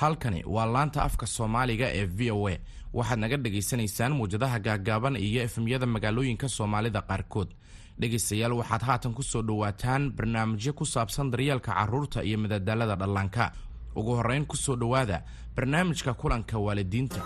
halkani waa laanta afka soomaaliga ee v o a. Waxaad naga dhagaysanaysaan muwjadaha gaagaaban iyo efemyada magaalooyinka soomaalida qaarkood. Dhegaystayaal waxaad haatan ku soo dhowaataan barnaamijyo ku saabsan daryeelka carruurta iyo madadaalada dhallaanka. Ugu horrayn ku soo dhowaada barnaamijka kulanka waalidiinta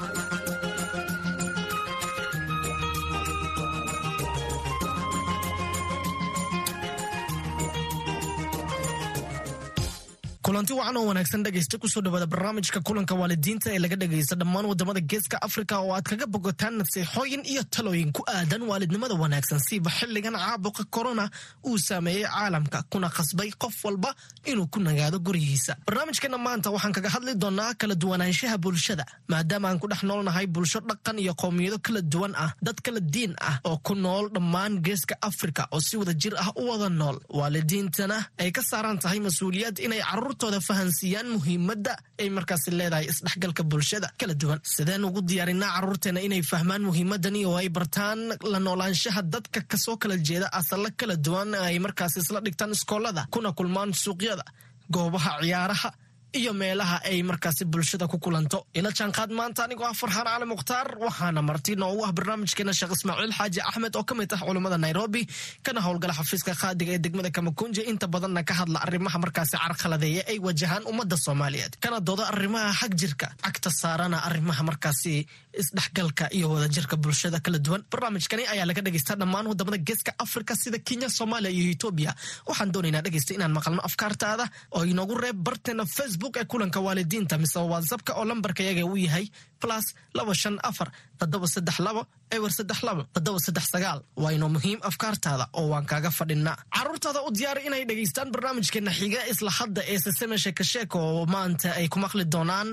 kulanti wacan oo wanaagsan dhegaysta ku soo dhawaada barnaamijka kulanka waalidiinta ee laga dhagaysta dhammaan waddamada geeska afrika oo aad kaga bogotaan naseexooyin iyo talooyin ku aadan waalidnimada wanaagsan. Siiba xilligan caabuqa korona uu saameeyey caalamka kuna khasbay qof walba inuu ku nagaado guryihiisa. Barnaamijkeena maanta waxaan kaga hadli doonaa kala duwanaanshaha bulshada maadaama aan ku dhex noolnahay bulsho dhaqan iyo qowmiyado kala duwan ah dad kala diin ah oo ku nool dhammaan geeska afrika oo si wada jir ah u wada nool. Waalidiintana ay ka saaran tahay mas'uuliyad inay carruur tooda fahansiiyaan muhiimadda ay markaasi leedahay isdhexgalka bulshada kala duwan. Sideen ugu diyaarinaa carruurteena inay fahmaan muhiimadani oo ay bartaan la noolaanshaha dadka ka soo kala jeeda asalla kala duwan ay markaasi isla dhigtaan iskoolada kuna kulmaan suuqyada goobaha ciyaaraha iyo meelaha ay markaasi bulshada ku kulanto. Ila jaanqaad maanta anigoo ah farxaan cali mukhtaar waxaana marti noogu ah barnaamijkeena sheekh ismaaciil xaaji axmed oo ka mid ah culammada nairobi kana howlgala xafiiska qaadiga ee degmada kamakunji inta badanna ka hadla arrimaha markaasi carqaladeeya ay wajahaan ummadda soomaaliyeed. Kana dooda arrimaha xag jirka cagta saarana arrimaha markaasi isdhexgalka iyo wadajirka bulshada kala duwan. Barnaamijkani ayaa laga dhagaystaa dhammaan waddamada geeska afrika sida kenya soomaaliya iyo etoobiya waxaan doonaynaa dhegaysta inaan maqalno afkaartaada oo inoogu reeb barteena facebook ee kulanka waalidiinta mise whatsapka oo lambarka yaga uu yahay plus laba shan afar toddoba saddex labo ewer saddex labo toddoba saddex sagaal. Waa inoo muhiim afkaartaada oo waan kaaga fadhinaa carruurtaada u diyaari inay dhegaystaan barnaamijkeena xiga isla hadda ee seseme sheeka sheeka oo maanta ay ku maqli doonaan.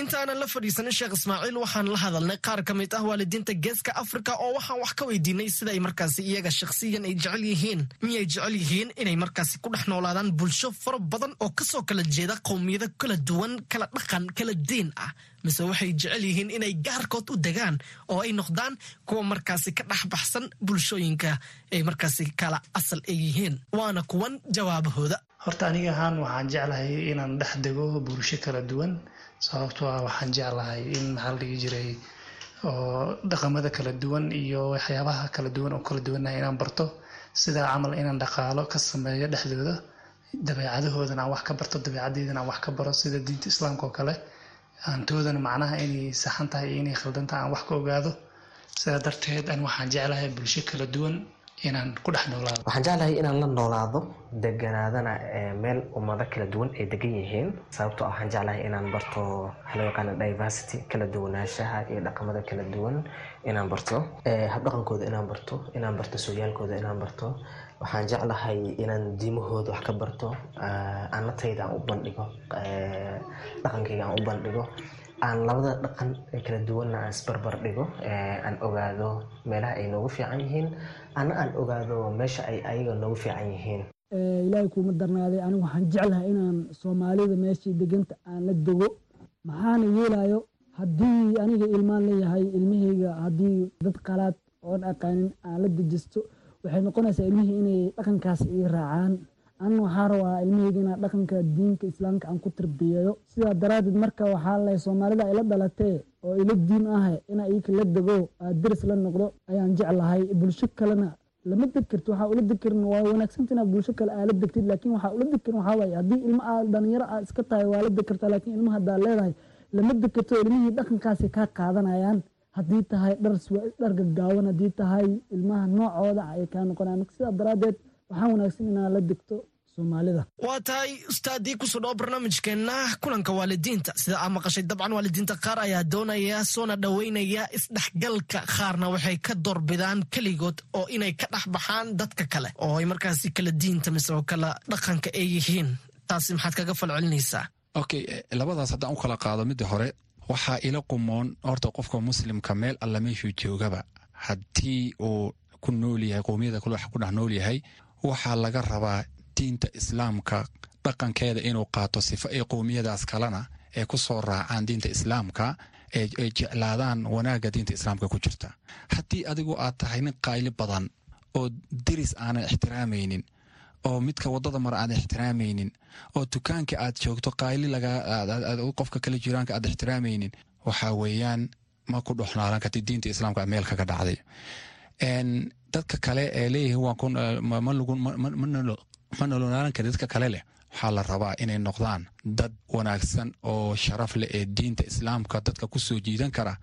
Intaanan la fadhiisanin sheekh ismaaciil waxaan la hadalnay qaar ka mid ah waalidiinta geeska afrika oo waxaan wax ka weydiinay sida ay markaasi iyaga shakhsiyan ay jecel yihiin. Miyay jecel yihiin inay markaasi ku dhex noolaadaan bulsho fara badan oo ka soo kala jeeda qowmiyado kala duwan kala dhaqan kala diin ah mise waxay jecel yihiin inay gaarkood u degaan oo ay noqdaan kuwa markaasi ka dhex baxsan bulshooyinka ay markaasi kala asal ay yihiin. Waana kuwan jawaabahooda. Horta aniga ahaan waxaan jeclahay inaan dhex dego bulsho kala duwan sababtoo ah waxaan jeclahay in maxaa la jiray oo dhaqamada kala duwan iyo waxyaabaha kala duwan oo kala duwannahay inaan barto sidaa camal inaan dhaqaalo ka sameeyo dhexdooda dabeecadahoodana wax ka barto dabeecaddeydana wax ka baro sida diinta islaamka oo kale aantoodana macnaha inay saxan tahay iyo inay khaldan tahay aan wax ka ogaado. Sidaa darteed an waxaan jeclahay bulsho kala duwan inaan ku dhex noolaado. Waxaan jeclahay inaan la noolaado deganaadana meel ummado kala duwan ay degan yihiin. Sababtoo ah waxaan jeclahay inaan barto waxaa loo yaqaana diversity kala duwanaanshaha iyo dhaqamada kala duwan inaan barto. Habdhaqankooda inaan barto inaan barto sooyaalkooda inaan barto waxaan jeclahay inaan diimahooda wax ka barto anatayda aan u bandhigo dhaqankayga aan u bandhigo aan labada dhaqan kala duwanna aan isbarbar dhigo aan ogaado meelaha ay noogu fiican yihiin ana aan ogaado meesha ay ayaga noogu fiican yihiin. Ilaahay kuuma darnaaday anigu waxaan jeclahay inaan soomaalida meeshii deganta aan la dego maxaana yeelayo haddii aniga ilmaan leeyahay ilmahayga haddii dad qalaad oon aqaanin aan la dejisto waxay noqonaysaa ilmihii inay dhaqankaas ii raacaan. Anna waxaa rabaa ilmahayga inaa dhaqanka diinka islaamka aan ku tarbiyeeyo sidaa daraaddeed marka waxaa lay soomaalida ila dhalatee oo ila diin ah inaa iyaka la dego aa deris la noqdo ayaan jeclahay. Bulsho kalena lama deg karto waxaa ula deg karin waa wanaagsanta inaad bulsho kale aa la degtid laakiin waxaa ula deg karin waxaa waaye haddii ilma aa dhalinyaro aa iska tahay waa la deg kartaa laakiin ilmaha haddaa leedahay lama deg karto ilmihii dhaqankaasi kaa qaadanayaan haddii tahay dhar gaggaawan haddii tahay ilmaha noocooda ay kaa noqonayaan sidaa daraaddeed waxaa wanaagsan inaa la degto waa tahay ustaadii ku soo dhawo barnaamijkeenna kulanka waalidiinta. Sida aa maqashay dabcan waalidiinta qaar ayaa doonaya soona dhoweynaya. Isdhexgalka qaarna waxay ka doorbidaan keligood oo inay ka dhex baxaan dadka kale. Oo ay markaasi kala diinta mise oo kala dhaqanka ay yihiin. Taasi maxaad kaga falcelinaysaa. Okay labadaas haddaan u kala qaado midda hore waxaa ila qumoon. Horta qofka muslimka meel alla meeshuu joogaba. Haddii uu ku nool yahay qowmiyada kale ku dhex nool yahay waxaa laga rabaa diinta islaamka dhaqankeeda inuu qaato sifo ay qowmiyadaas kalena ee ku soo raacaan diinta islaamka ay jeclaadaan wanaagga diinta islaamka ku jirta. Haddii adigu aad tahay nin qayli badan oo deris aanan ixtiraamaynin oo midka waddada mara aadan ixtiraamaynin oo dukaanka aad joogto qayli qofka kale jiraanka aad ixtiraamaynin waxaa weeyaan ma ku dhoxnaalan karti diinta islaamka meel kaga dhacday. Dadka kale ee leeyihiin ma nolonaalan kari dadka kale leh. Waxaa la rabaa inay noqdaan dad wanaagsan oo sharaf leh ee diinta islaamka dadka ku soo jiidan kara.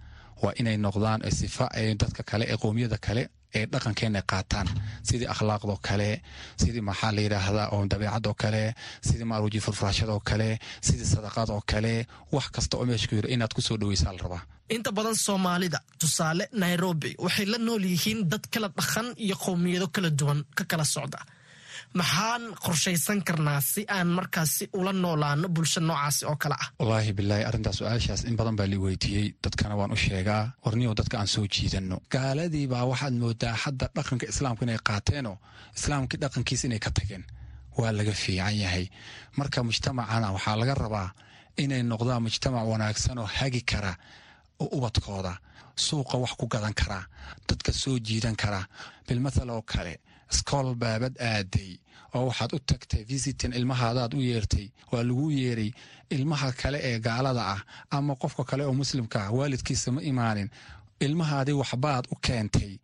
Waa inay noqdaan sifa dadka kale ee qowmiyada kale ee dhaqankeena qaataan. Sidii akhlaaqdoo kale sidii maxaa la yidhaahdaa oo dabeecadoo kale sidii maaruji furfurashadoo kale sidii sadaqadoo kale. Wax kasta oo meesha ku yiro inaad ku soo dhaweysaa la rabaa. Inta badan soomaalida tusaale nairobi waxay la nool yihiin dad kala dhaqan iyo qowmiyado kala duwan ka kala socda maxaan qorshaysan karnaa si aan markaasi ula noolaano bulsho noocaasi oo kale ah? Wallaahi bilaahi arrintaas su'aashaas in badan baa lii weydiiyey. Dadkana waan u sheegaa. Warniyow dadka aan soo jiidanno. Gaaladii baa waxaad moodaa hadda dhaqanka islaamka inay qaateenoo islaamkii dhaqankiisa inay ka tageen. Waa laga fiican yahay. Marka mujtamacana waxaa laga rabaa inay noqdaan mujtamac wanaagsan oo hagi kara oo ubadkooda. Suuqa wax ku gadan karaa dadka soo jiidan karaa bilmathal oo kale iskool baabad aaday oo waxaad u tagtay visitin ilmahaadaad u yeertay. Waa lagu yeeray ilmaha kale ee gaalada ah ama qofka kale oo muslimka ah waalidkiisa ma imaanin. Ilmahaadii waxbaad u keentay.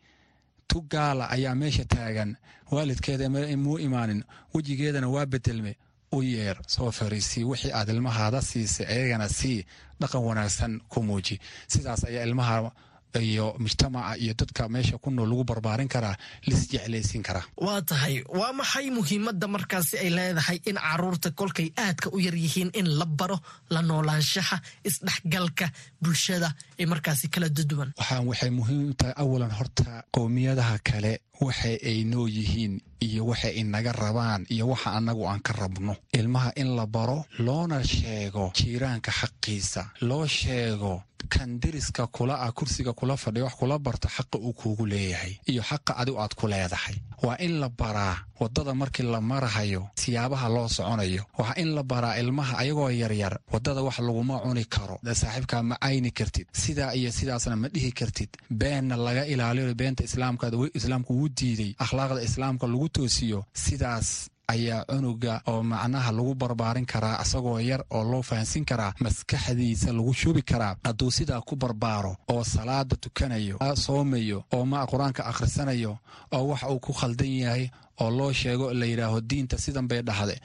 Tu gaala ayaa meesha taagan. Waalidkeeda muu imaanin. Wejigeedana waa bedelme u yeer. Soo fariisii wixii aad ilmahaada siisay ayagana sii dhaqan wanaagsan ku muuji. Sidaas ayaa ilmaha iyo mujtamaca iyo dadka meesha ku nool lagu barbaarin karaa lisjeclaysiin karaa waa tahay waa maxay muhiimadda markaasi ay leedahay in carruurta kolkay aadka u yar yihiin in la baro la noolaanshaha isdhexgalka bulshada ee markaasi kala duduwan waxaan waxay muhiim tahay awalan horta qowmiyadaha kale waxa ay noo yihiin iyo waxa inaga rabaan iyo waxa annagu aan ka rabno. Ilmaha in la baro loona sheego jiiraanka xaqiisa loo sheego kan deriska kula ah kursiga kula fadhiya wax kula barto xaqa uu kuugu leeyahay. Iyo xaqa adigu aad ku leedahay. Waa in la baraa waddada markii la marahayo siyaabaha loo soconayo. Waa in la baraa ilmaha ayagoo yaryar waddada wax laguma cuni karo. Saaxiibkaa ma cayni kartid. Sidaa iyo sidaasna ma dhihi kartid. Beenna laga ilaaliyo beenta islaamka islaamku wuu diiday akhlaaqda islaamka lagu toosiyo sidaas ayaa cunuga oo macnaha lagu barbaarin karaa asagoo yar oo loo fahansin karaa maskaxdiisa lagu shubi karaa. Hadduu sidaa ku barbaaro oo salaada tukanayo soomayo oo ma qur'aanka akhrisanayo oo wax uu ku khaldan yahay oo loo sheego la yidhaaho diinta sidan bay dhahde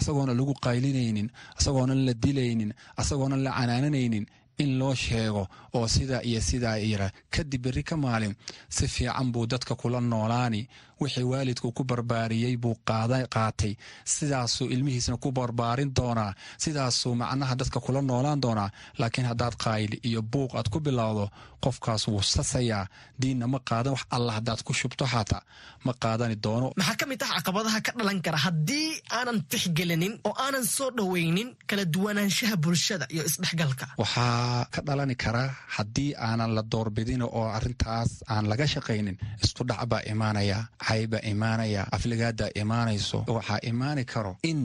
asagoona lagu qaylinaynin asagoona la dilaynin asagoona la canaananaynin in loo sheego oo sidaa iyo sidaa yira kadib berri ka maalin si fiican buu dadka kula noolaani wixii waalidku ku barbaariyey buu qaatay. Sidaasuu ilmihiisna ku barbaarin doonaa. Sidaasuu macnaha dadka kula noolaan doonaa. Laakiin haddaad qaayli iyo buuq aad ku bilowdo qofkaas wuu sasayaa. Diinna ma qaadan wax alla haddaad ku shubto xataa. Ma qaadani doono. Maxaa ka mid ah caqabadaha ka dhalan kara? Haddii aanan tixgelinin oo aanan soo dhoweynin kala duwanaanshaha bulshada iyo isdhexgalka. Waxaa ka dhalani karaa haddii aanan la doorbidin oo arrintaas aan laga shaqaynin isku dhac baa imaanaya caybaa imaanaya afligaadaa imaanayso waxaa imaani karo in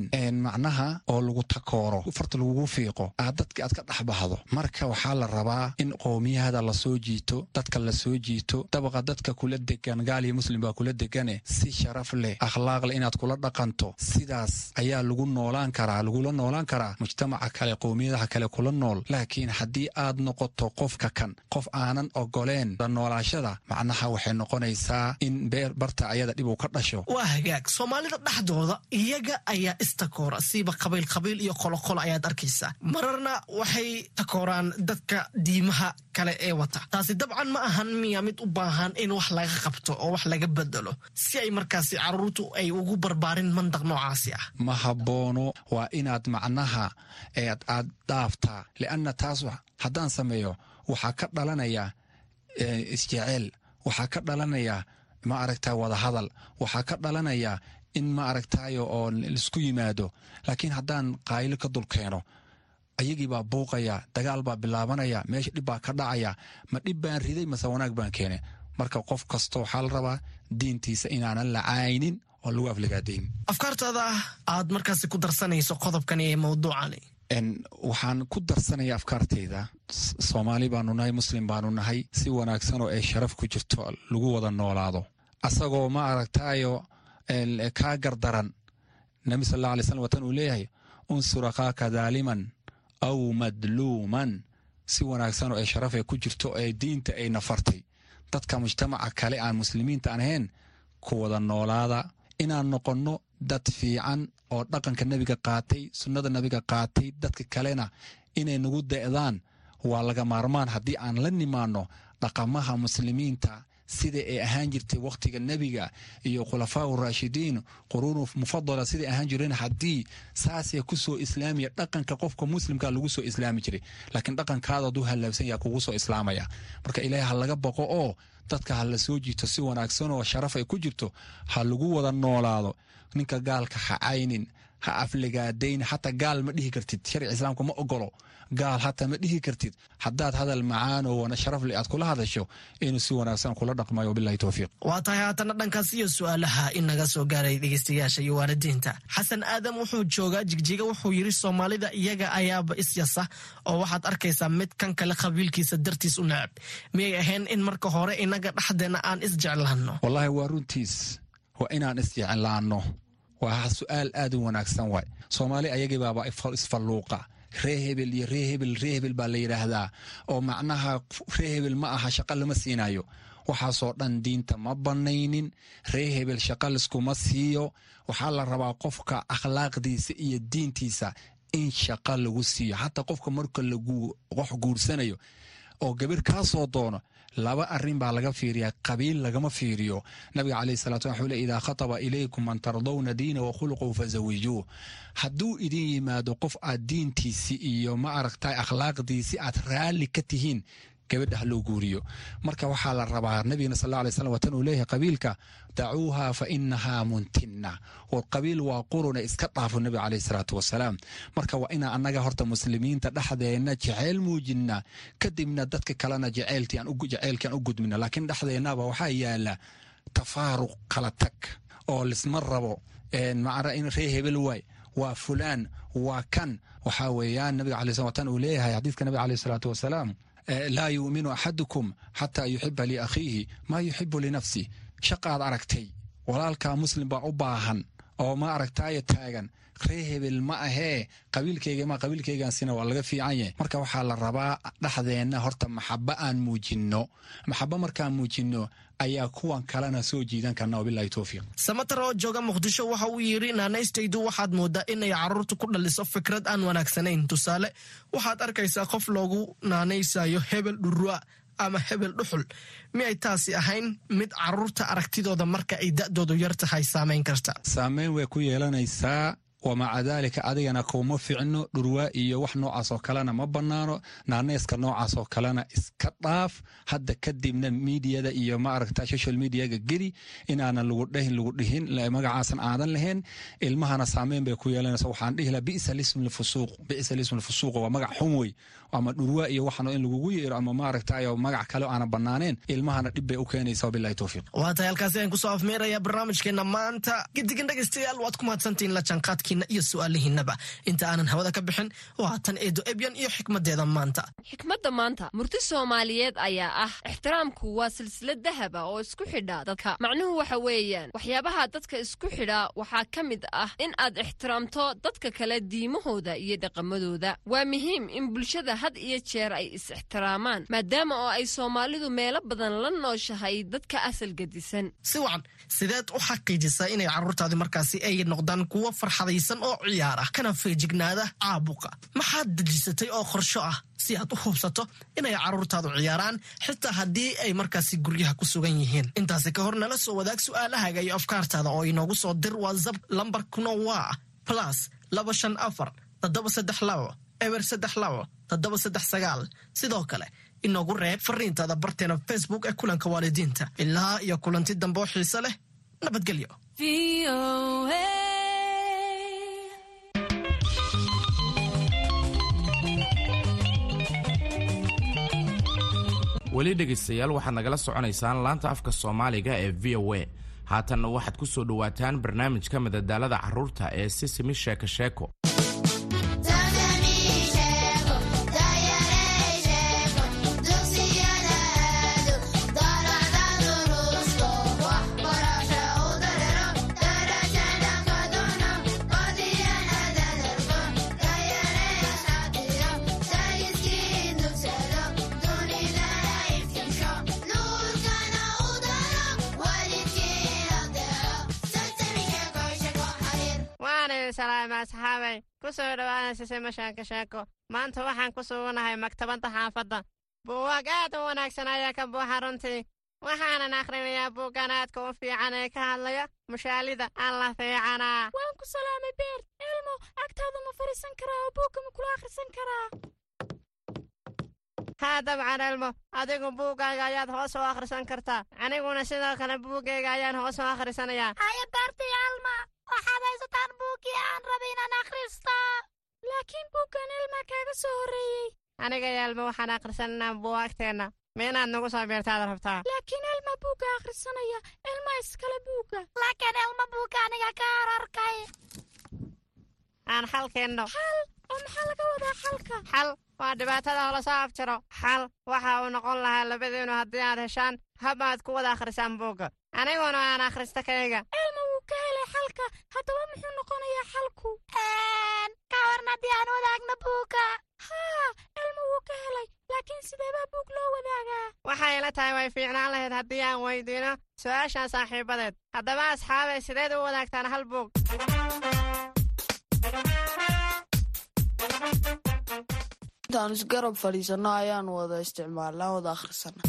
macnaha oo lagu takooro farta lagugu fiiqo aad dadki aad ka dhexbahdo marka waxaa la rabaa in qowmiyahada la soo jiito dadka la soo jiito dabaqa dadka kula degan gaal iyo muslim baa kula degane si sharaf leh akhlaaq leh inaad kula dhaqanto. Sidaas ayaa lagu noolaan karaa lagula noolaan karaa mujtamaca kale qowmiyadaha kale kula nool. Laakiin haddii aad noqoto qofka kan qof aanan ogoleen la noolaashada macnaha waxay noqonaysaa in barta ayada dhib uu ka dhasho. Waa hagaag. Soomaalida dhexdooda iyaga ayaa istakoora siiba qabiil qabiil iyo qoloqolo ayaad arkaysaa. Mararna waxay takooraan dadka diimaha kale ee wata. Taasi dabcan ma ahan miya mid u baahan in wax laga qabto oo wax laga bedelo si ay markaasi caruurtu ay ugu barbaarin mandaq noocaasi ah. Ma haboono waa inaad macnaha ead aad dhaaftaa lianna taas haddaan sameeyo waxaa ka dhalanaya isjeceel waxaa ka dhalanaya ma aragtaa wadahadal. Waxaa ka dhalanaya in ma aragtayo oo la isku yimaado. Laakiin haddaan qaaylo ka dulkeeno ayagii baa buuqaya dagaal baa bilaabanaya meesha dhib baa ka dhacaya. Ma dhib baan riday mase wanaag baan keene marka qof kasta waxaa la rabaa diintiisa inaanan la caaynin oo lagu afligaadayn afkaartaada aad markaasi ku darsanayso qodobkani ee mawduucani waxaan ku darsanaya afkaarteyda soomaali baanu nahay muslim baanu nahay. Si wanaagsan oo ay sharaf ku jirto lagu wada noolaado. Asagoo ma aragtayo kaa gardaran. Nabi sal alla alay slam watan uu leeyahay unsur akhaaka daaliman aw madluuman. Si wanaagsan oo ay sharaf ay ku jirto ee diinta ay nafartay. Dadka mujtamaca kale aan muslimiinta aan ahayn ku wada noolaada. Inaan noqonno dad fiican oo dhaqanka nebiga qaatay sunnada nebiga qaatay dadka kalena inay nagu de'daan waa laga maarmaan haddii aan la nimaanno dhaqamaha muslimiinta sida ay ahaan jirtay wakhtiga nebiga iyo khulafaa raashidiin quruunu mufadala siday ahaan jireen haddii saasee ku soo islaamaya dhaqanka qofka muslimka lagu soo islaami jiray. Laakiin dhaqankaada hadduu hallaabsan yaha kugu soo islaamaya. Marka ilaahay ha laga baqo oo dadka ha la soo jiito si wanaagsan oo sharaf ay ku jirto ha lagu wada noolaado ninka gaalka ha caynin ha afligaadayn xataa gaal ma dhihi kartid. Sharci islaamka ma ogolo. Gaal hataa ma dhihi kartid. Haddaad hadal macaan oo sharafle aad kula hadasho inuu si wanaagsan kula dhaqmayo. Bilahi towfiiq waa tahay haatana dhankaas iyo su'aalaha in naga soo gaaray dhegeystayaasha iyo waalidiinta. Xasan aadam wuxuu joogaa jigjiga wuxuu yidhi soomaalida iyaga ayaaba isyasa oo waxaad arkaysaa mid kan kale qabiilkiisa dartiis u necab miyay ahayn in marka hore inaga dhexdeena aan isjeclaanno wallaahi waa runtiis. Waa inaan isjeclaanno waa su'aal aad u wanaagsan waay. Soomaali ayagii baaba isfalluuqa. Ree hebel iyo ree hebel ree hebel baa la yidhaahdaa. Oo macnaha ree hebel ma aha shaqa lama siinayo waxaasoo dhan diinta ma bannaynin. Ree hebel shaqa liskuma siiyo. Waxaa la rabaa qofka akhlaaqdiisa iyo diintiisa in shaqa lagu siiyo. Xataa qofka marka qox guursanayo oo gabar kaa soo doono laba arrin baa laga fiiriyaa qabiil lagama fiiriyo. Nabiga caleyh salatu wuxuu le idaa khataba ilaykum man tardawna diina wa khuluquu fazawijuuh hadduu idin yimaado qof aad diintiisi iyo ma aragtay akhlaaqdiisi aad raalli ka tihiin gabadha ha loo guuriyo. Marka waxaa la rabaa nabigana sal alay slam watan uu leeyahay qabiilka dacuuha fa inahaa muntinna. War qabiil waa quruna iska dhaafo nabiga caleyhi salaatu wasalaam marka waa inaa annaga horta muslimiinta dhexdeenna jeceyl muujinna kadibna dadka kalena jaceylkiaan u gudmina laakiin dhexdeennaba waxaa yaalla tafaaruq kala tag oo lisma rabo. Macra in ree hebel waay. Waa fulaan waa kan. Waxaa weeyaan nabiga alay sl watan uu leeyahay xadiiska nabiga caleyhi salaatu wasalaam laa yuuminu axadukum xataa yuxiba liakhiihi maa yuxibu linafsih shaqaad aragtay. Walaalkaa muslim baa u baahan oo ma aragtaayo taagan ree hebel ma ahee qabiilkayga ma qabiilkaygaasina waa laga fiican yahay. Marka waxaa la rabaa dhexdeenna horta maxaba aan muujinno. Maxaba markaan muujinno ayaa kuwan kalena soo jiidan karna wabilahi towfiiq samatar oo jooga muqdisho waxa uu yidhi naanaystaydu waxaad moodaa inay carruurta ku dhaliso fikrad aan wanaagsanayn. Tusaale waxaad arkaysaa qof loogu naanaysayo hebel dhurua ama hebel dhuxul. Miyay taasi ahayn mid carruurta aragtidooda marka ay da'doodu yar tahay saamayn karta. Saameyn way ku yeelanaysaa wamaca daalika adigana kuma ficno dhurwaa iyo wax noocaas oo kalena ma bannaano naaneyska noocaas oo kalena iska dhaaf hadda kadibna miidiyada iyo ma aragta social mediaga geli inaanan lagu dhahin lagu dhihin magacaasan aadan lahayn ilmahana saameyn bay ku yeelanaysa waxaan dhihi laha bisa lism lfusuuq bisa lism lfusuuq waa magac xun ama dhurwaa iyo waxan in lagugu yeero ama maaragta magac kale aanan bannaaneen ilmahana dhib bay u keenaysa wabilahi towfiiq waa tahay halkaasi aan ku soo afmeeraya barnaamijkeena maanta. Gidigan dhegaystayaal waad ku mahadsantihiin la jaanqaadkiina iyo su'aalihiinaba inta aanan hawada ka bixin waa eedo ebyan iyo xikmadeeda maanta. Xikmadda maanta murti soomaaliyeed ayaa ah. Ixtiraamku waa silsilad dahaba oo isku xidha dadka. Macnuhu waxa weeyaan waxyaabaha dadka isku xidha waxaa ka mid ah in aad ixtiraamto dadka kale diimahooda iyo dhaqamadooda. Waa muhiim in bulshada had iyo jeer ay is-ixtiraamaan maadaama oo ay soomaalidu meelo badan la nooshahay dadka asal gedisan. Si wacan sideed u xaqiijisaa inay carruurtaadi markaasi ay noqdaan kuwo farxadaysan oo ciyaar ah. Kana feejignaada caabuqa. Maxaad dejisatay oo qorsho ah? Si aad u hubsato inay carruurtaadu ciyaaraan xitaa haddii ay markaasi guryaha ku sugan yihiin. Intaasi ka hor nala soo wadaag su'aalahaaga iyo afkaartaada oo inoogu soo dir whatsapp lambarkuna waa plus laba shan afar toddoba saddex labo eber saddex labo sidoo kale inoogu reeb fariintaada barteena facebook ee kulanka waalidiinta. Ilaa iyo kulanti dambe oo xiise leh nabadgelyo. Weli dhegaystayaal waxaad nagala soconaysaan laanta afka soomaaliga ee v o a. Haatanna waxaad ku soo dhowaataan barnaamijka madadaalada carruurta ee sisimi sheeko sheeko sisima sheeko sheeko maanta waxaan ku suganahay maktabadda xaafadda buugaag aad u wanaagsan ayaa ka buuxa runtii waxaanan akhrinayaa buuggan aadka u fiican ee ka hadlaya. Mushaalida alla fiicanaa waan ku salaamay beer. Elmo agtaada ma fadhiisan karaa oo buugga ma kula akhrisan karaa? Haa dabcan elmo. Adigu buuggaaga ayaad hoos u akhrisan kartaa. Aniguna sidoo kale buuggayga ayaan hoos u akhrisanayaa. Haya beertay aniga elmo waxaan akhrisananaa buugaagteenna ma inaad nagu soo biirtaad rabtaa laakiin elma buugga akhrisanaya elma iskale buugga laakiin elma buugga aniga ka ararkay aan xalkeenno xal oo maxaa laga wadaa xalka xal waa dhibaatada hola soo afjaro xal waxa uu noqon lahaa labadiinu haddii aad heshaan hab aad ku wada akhrisaan buugga aniguna aan akhrista kayga elma wuu ka helay xalka haddaba muxuu noqonayaa xalku ka warna haddii aan wadaagno buugga haa elma wuu ka helay laakiin sideebaa buug loo wadaagaa? Waxay ila tahay way fiicnaan lahayd haddii aan weydiino su'aashan saaxiibadeed. Haddaba asxaabay sideed u wadaagtaan hal buug intaan isgarab fadhiisanno ayaan wada isticmaalnaa wada akhrisana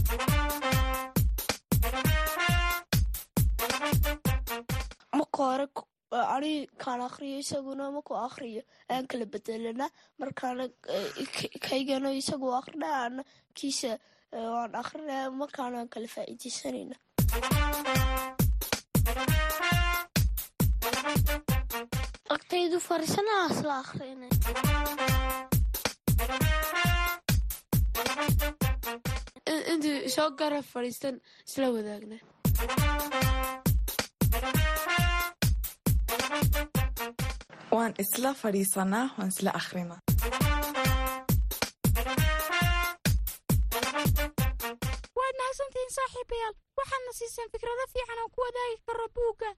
ani kaan akriyo isaguna markuu akriyo aan kala bedelana. Markaana kaygano isagu akrina ana kiisa waan akrinaya markaana aan kala faa'iidaysanayna. Agtaydu fariisanaha isla akrinay intuu soo garab fadhiistan isla wadaagna waan isla fadhiisanaa waan isla akrinaa waad mahadsantihiin saaxiibayaal waxaadna siiseen fikrado fiican oo ku wadaagi karo buugga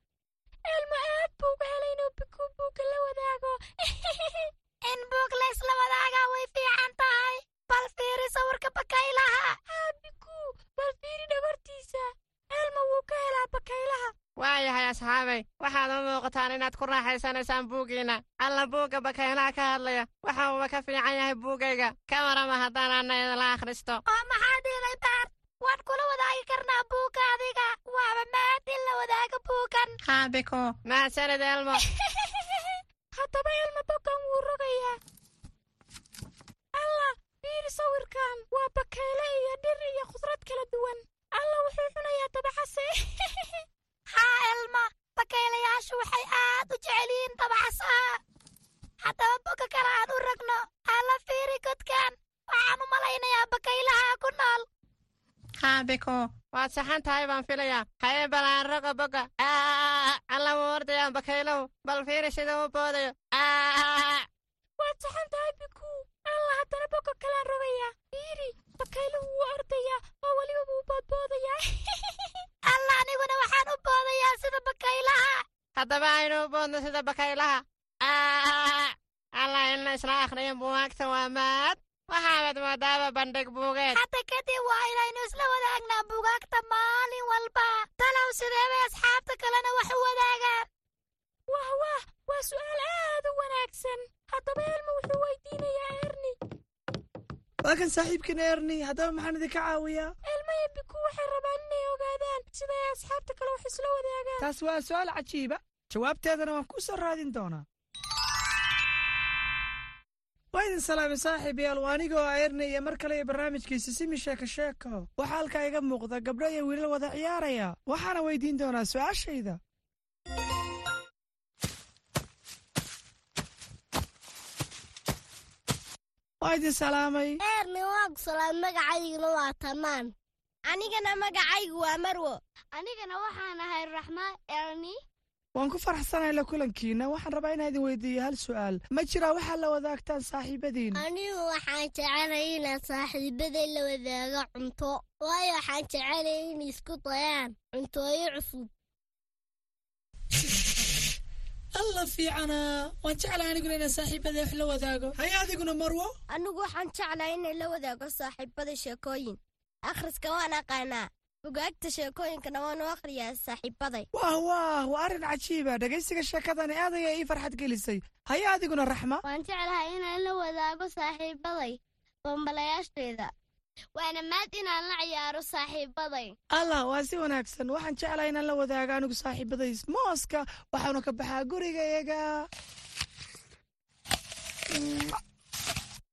muuqataan inaad ku raaxaysanaysaan buuggiinna alla buugga bakaylaha ka hadlaya. Waxa uuba ka fiican yahay buuggayga. Ka warama haddaan anna idinla akhristo. Oo maxaa dhiilay baar waan kula wadaagi karnaa buugga adiga. Waaba maad in la wadaago buuggan. Haa biko mahadsanid elmo. Haddaba elmo boggan wuu rogayaa. Alla fiiri sawirkan. Waa bakayle iyo dhir iyo khudrad kala duwan. Alla wuxuu cunayaa dabacase. Haa elma bakaylayaashu waxay aad u jecel yihiin dabacasaha haddaba boga kale aan u ragno alla fiiri godkan. Waxaan u malaynayaa bakaylaha ku nool. Haa biko waad saxan tahay baan filayaa. Haye balaan roga boga. Alla wuu ordayaan bakaylow bal fiiri sida u boodayo waad saxan tahay biku alla haddana boga kalaan rogayaa fiiri bakayluhu wuu ordayaa oo weliba wuu boodboodayaa alla aniguna waxaan u boodayaa sida bakaylaha haddaba aynu u boodno sida bakaylaha alla in la isla akhriyo buugaagta waa maad waxaanad moodaaba bandhig buugeed hadda kadib waa inaynu isla wadaagnaa buugaagta maalin walba talow sideebay asxaabta kalena wax u wadaagaan wah wah waa su'aal aad u wanaagsan haddaba elmo wuxuu weydiinayaa waa kan erni haddaba maxaan idinka caawiyaa? Elmo iyo biku waxay rabaan inay ogaadaan siday asxaabta kale wax isla wadaagaan. Taas waa su'aal cajiiba jawaabteedana waan ku soo raadin doonaa. Waa idin salaamay saaxiibayaal. Waa anigoo ah erni iyo mar kale iyo barnaamijkiisa. Simi sheeko sheeko waxaa halkaa iga muuqda gabdho iyo wiilal wada ciyaaraya. Waxaana weydiin doonaa su'aashayda waa idin salaamay? Erni waagu salaam magacayguna waa tamaan. Anigana magacaygu waa marwo. Anigana waxaan ahay raxmaa erni waan ku faraxsanahay la kulankiina. Waxaan rabaa inaan idin weydiiyo hal su'aal. Ma jiraa waxaa la wadaagtaan saaxiibadiin. Anigu waxaan jecelay inaan saaxiibaday la wadaago cunto. Waayo waxaan jecelay inay isku dayaan cuntooyo cusub alla fiicanaa waan jeclaa aniguna inaan saaxiibaday wax la wadaago. Haye adiguna marwo? Anigu waxaan jeclaa inay la wadaago saaxiibada sheekooyin. Akhriska waan aqaanaa. Bugaagta sheekooyinkana waan u akhriyaa saaxiibaday wah wah waa arrin cajiiba dhegaysiga sheekadani aad ayaa ii farxad gelisay. Haya adiguna raxma. Waan jeclahay inaan la wadaago saaxiibaday bambalayaasheeda waana maad inaan la ciyaaro saaxiibaday allah waa si wanaagsan. Waxaan jeclahay inaan la wadaago anigu saaxiibadays mooska waxaanu ka baxaa gurigayaga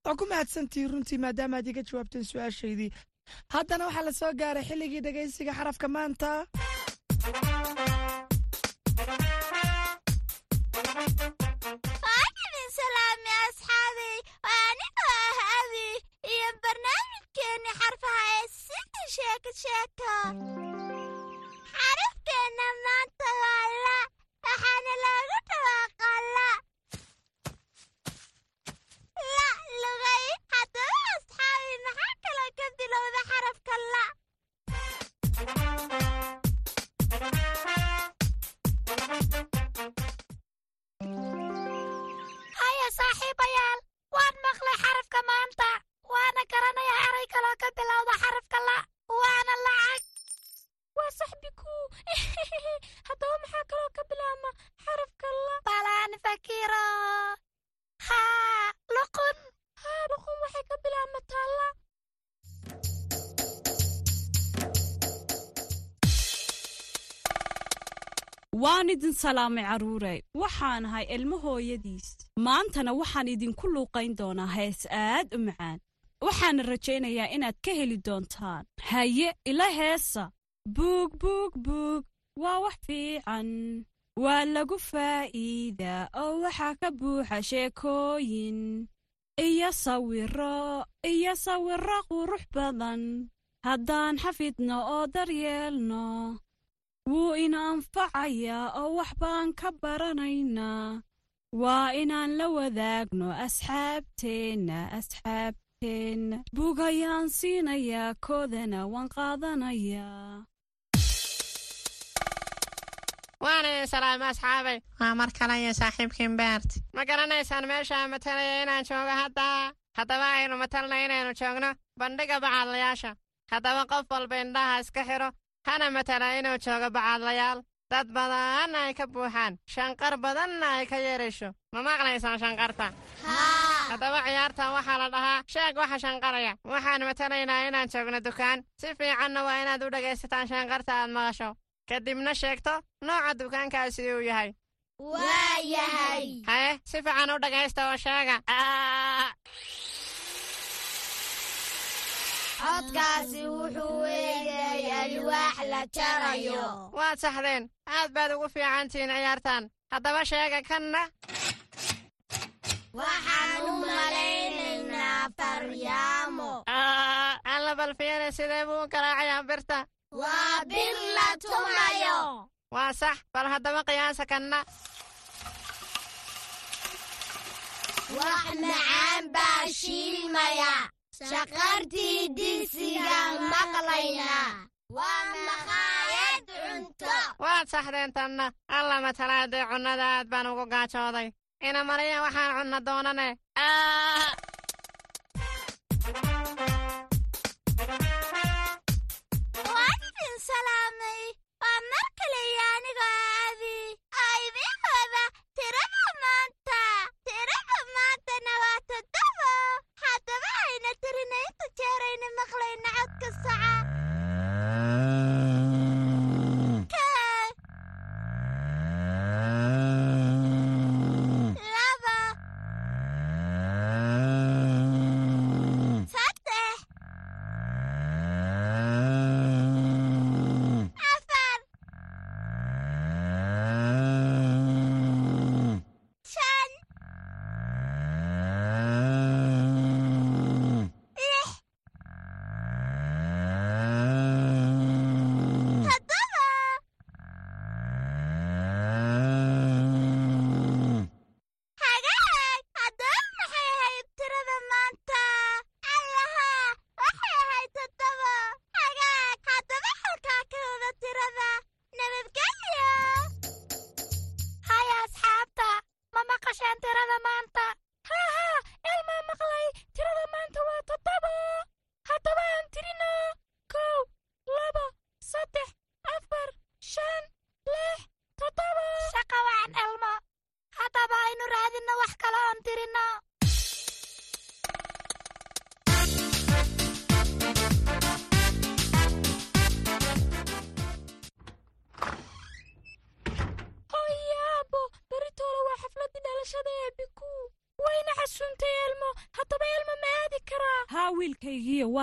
waa ku mahadsantihi runtii maadaama aad iga jawaabteen su'aashaydii. Haddana waxaa la soo gaaray xilligii dhegaysiga xarafka maanta sida sheeko xarafkeenna maanta waa la waxaana loogu dhawaaqaa la la lugay haddaba asxaabi maxaa kaloo ka bilowda xarafka la haya waan idin salaamay carruuray waxaan ahay ilmo hooyadiis. Maantana waxaan idinku luuqayn doonaa. Hees aad u macaan. Waxaana rajaynayaa inaad ka heli doontaan. Haye ila heesa. Buug buug buug. Waa wax fiican. Waa lagu faa'iidaa oo waxaa ka buuxa sheekooyin. Iyo sawiro iyo sawiro qurux badan. Haddaan xafidno oo daryeelno wuu ina anfacayaa oo wax baan ka baranaynaa waa inaan la wadaagno asxaabteenna asxaabteenna buug ayaan siinayaa koodana waan qaadanayaa. Waana idin salaamay asxaabay waa mar kale iyo saaxiibkiin beert ma garanaysaan meeshaan matalaya inaan joogo hadda? Haddaba aynu matalna inaynu joogno bandhiga bacaadlayaasha haddaba qof walba indhaha iska xidho hana matala inuu joogo bacaadlayaal dad badanna ay ka buuxaan. Shanqar badanna ay ka yeerayso ma maqlaysaan shanqarta haddaba ciyaartan waxaa la dhahaa sheeg waxa shanqaraya waxaan matalaynaa inaan joogno dukaan. Si fiicanna waa inaad u dhegaysataan shanqarta aad maqasho. Kadibna sheegto nooca dukaankaasi uu yahay. Waa yahay! Haye si fiican u dhegaysta oo sheega codkaasi wuxuu eegay alwaax la jarayo. Waad saxdeen. Aad baad ugu fiicantihiin ciyaartan haddaba sheega kanna. Waxaan u malaynaynaa faryaamo. Alla balfiyane sidee buu u garaacayaa birta? Waa bir la tumayo. Waa sax. Bal haddaba qiyaasa kanna. Wax macaan baa shiilmaya shaqartii digsigaan maqlaynaa waa maqaayad cunto waad saxdeen tanna alla matalaadee cunnada aad baan ugu gaajooday. Ina mariya waxaan cunno doonane. Waa mar kale iyo anigoo aabi aydin wada tirada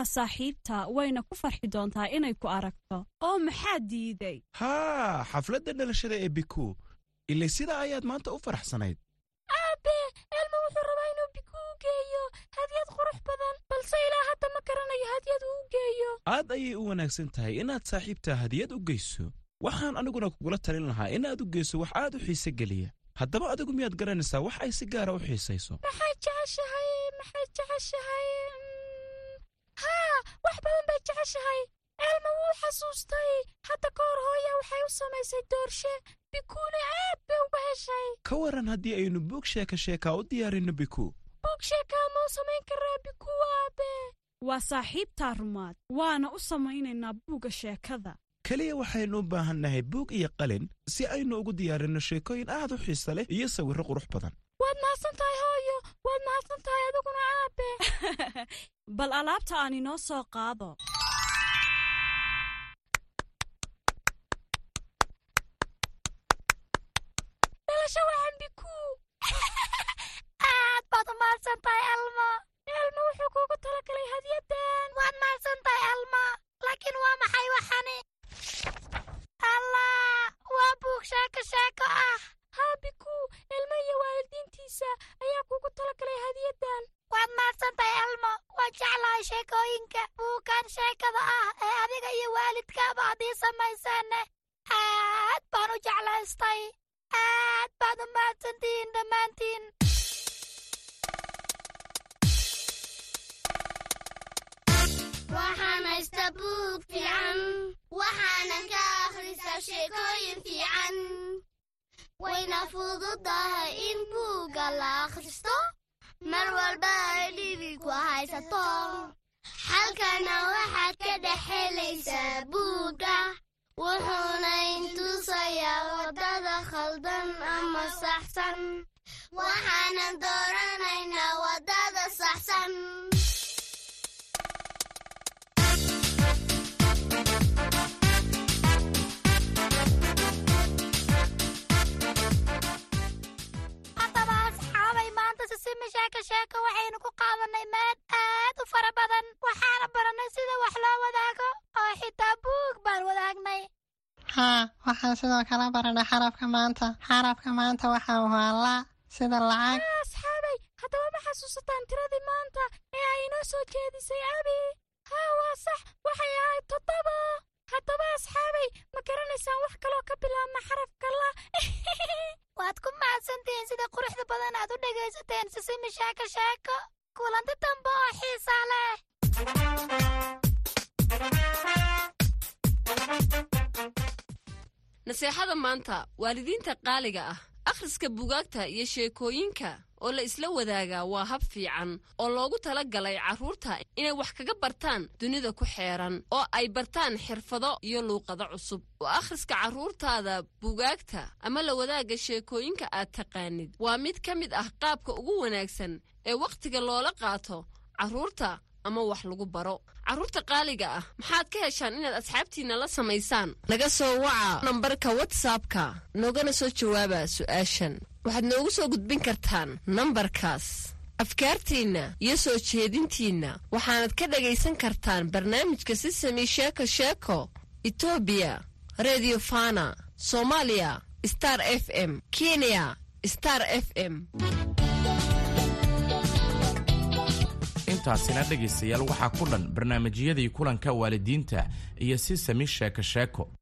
waa saaxiibta wayna ku farxi doontaa inay ku aragto. Oo maxaa diiday? Haa xafladda dhalashada ee biku ilay sidaa ayaad maanta u faraxsanayd. Aabe elma wuxuu rabaa inuu biku u geeyo. Hadyad qurux badan balse ilaa hadda ma garanayo hadyad uu u geeyo. Aad ayay u wanaagsan tahay inaad saaxiibtaa hadiyad u geyso. Waxaan aniguna kugula talin lahaa inaad u geyso wax aad u xiise geliya. Haddaba adigu miyaad garanaysaa wax ay si gaara u xiisayso. Maxay jeceshahay maxay jeceshahay haa wax badan bay jeceshahay. Elma wuu xasuustay. Hadda ka hor hooya waxay u samaysay doorshe. Bikuuna aad bay uga heshay. Ka waran haddii aynu buug sheeka sheekaa u diyaarinno biku. Buug sheekaa ma u samayn karaa biku aabe? Waa saaxiibtaa rumaad. Waana u samaynaynaa buugga sheekada. Keliya waxaynu u baahannahay buug iyo qalin si aynu ugu diyaarinno sheekooyin aad u xiisa leh iyo sawirro qurux badan. Waad mahadsan tahay hooyo. Waad mahadsan tahay adiguna aabe bal alaabta aan inoo soo qaado. Aad baad u mahadsan tahay elma elma wuxuu kuugu talagalay hadyadan sidoo kale baranay xarafka maanta. Xarafka maanta waxa uu haalaa sida lacag asxaabay haddaba ma xasuusataan tiradii maanta ee ay inoo soo jeedisay abi haa waa sax waxay ahayd toddoba haddaba asxaabay ma garanaysaan wax kaloo ka bilaabma xarafka la. Waad ku mahadsantihiin sida quruxda badan aad u dhegaysateen sisimi sheeko sheeko kulanti dambe oo xiisa leh. Naseexada maanta waalidiinta qaaliga ah akhriska bugaagta iyo sheekooyinka oo la isla wadaagaa waa hab fiican oo loogu tala galay carruurta inay wax kaga bartaan dunida ku xeeran oo ay bartaan xirfado iyo luuqado cusub. Oo akhriska carruurtaada bugaagta ama la wadaagga sheekooyinka aad taqaanid. Waa mid ka mid ah qaabka ugu wanaagsan ee wakhtiga loola qaato carruurta ama wax lagu baro. Carruurta qaaliga ah maxaad ka heshaan inaad asxaabtiinna la samaysaan? Naga soo waca nambarka watsapka noogana soo jawaaba su'aashan waxaad noogu soo gudbin kartaan nambarkaas. Afkaartiinna iyo soo jeedintiinna waxaanad ka dhagaysan kartaan barnaamijka sisami sheeko sheeko etoobiya redio fana soomaaliya star f m kenya star f m. Intaasina dhegaystayaal waxaa ku dhan barnaamijyadii kulanka waalidiinta iyo si sami sheeko sheeko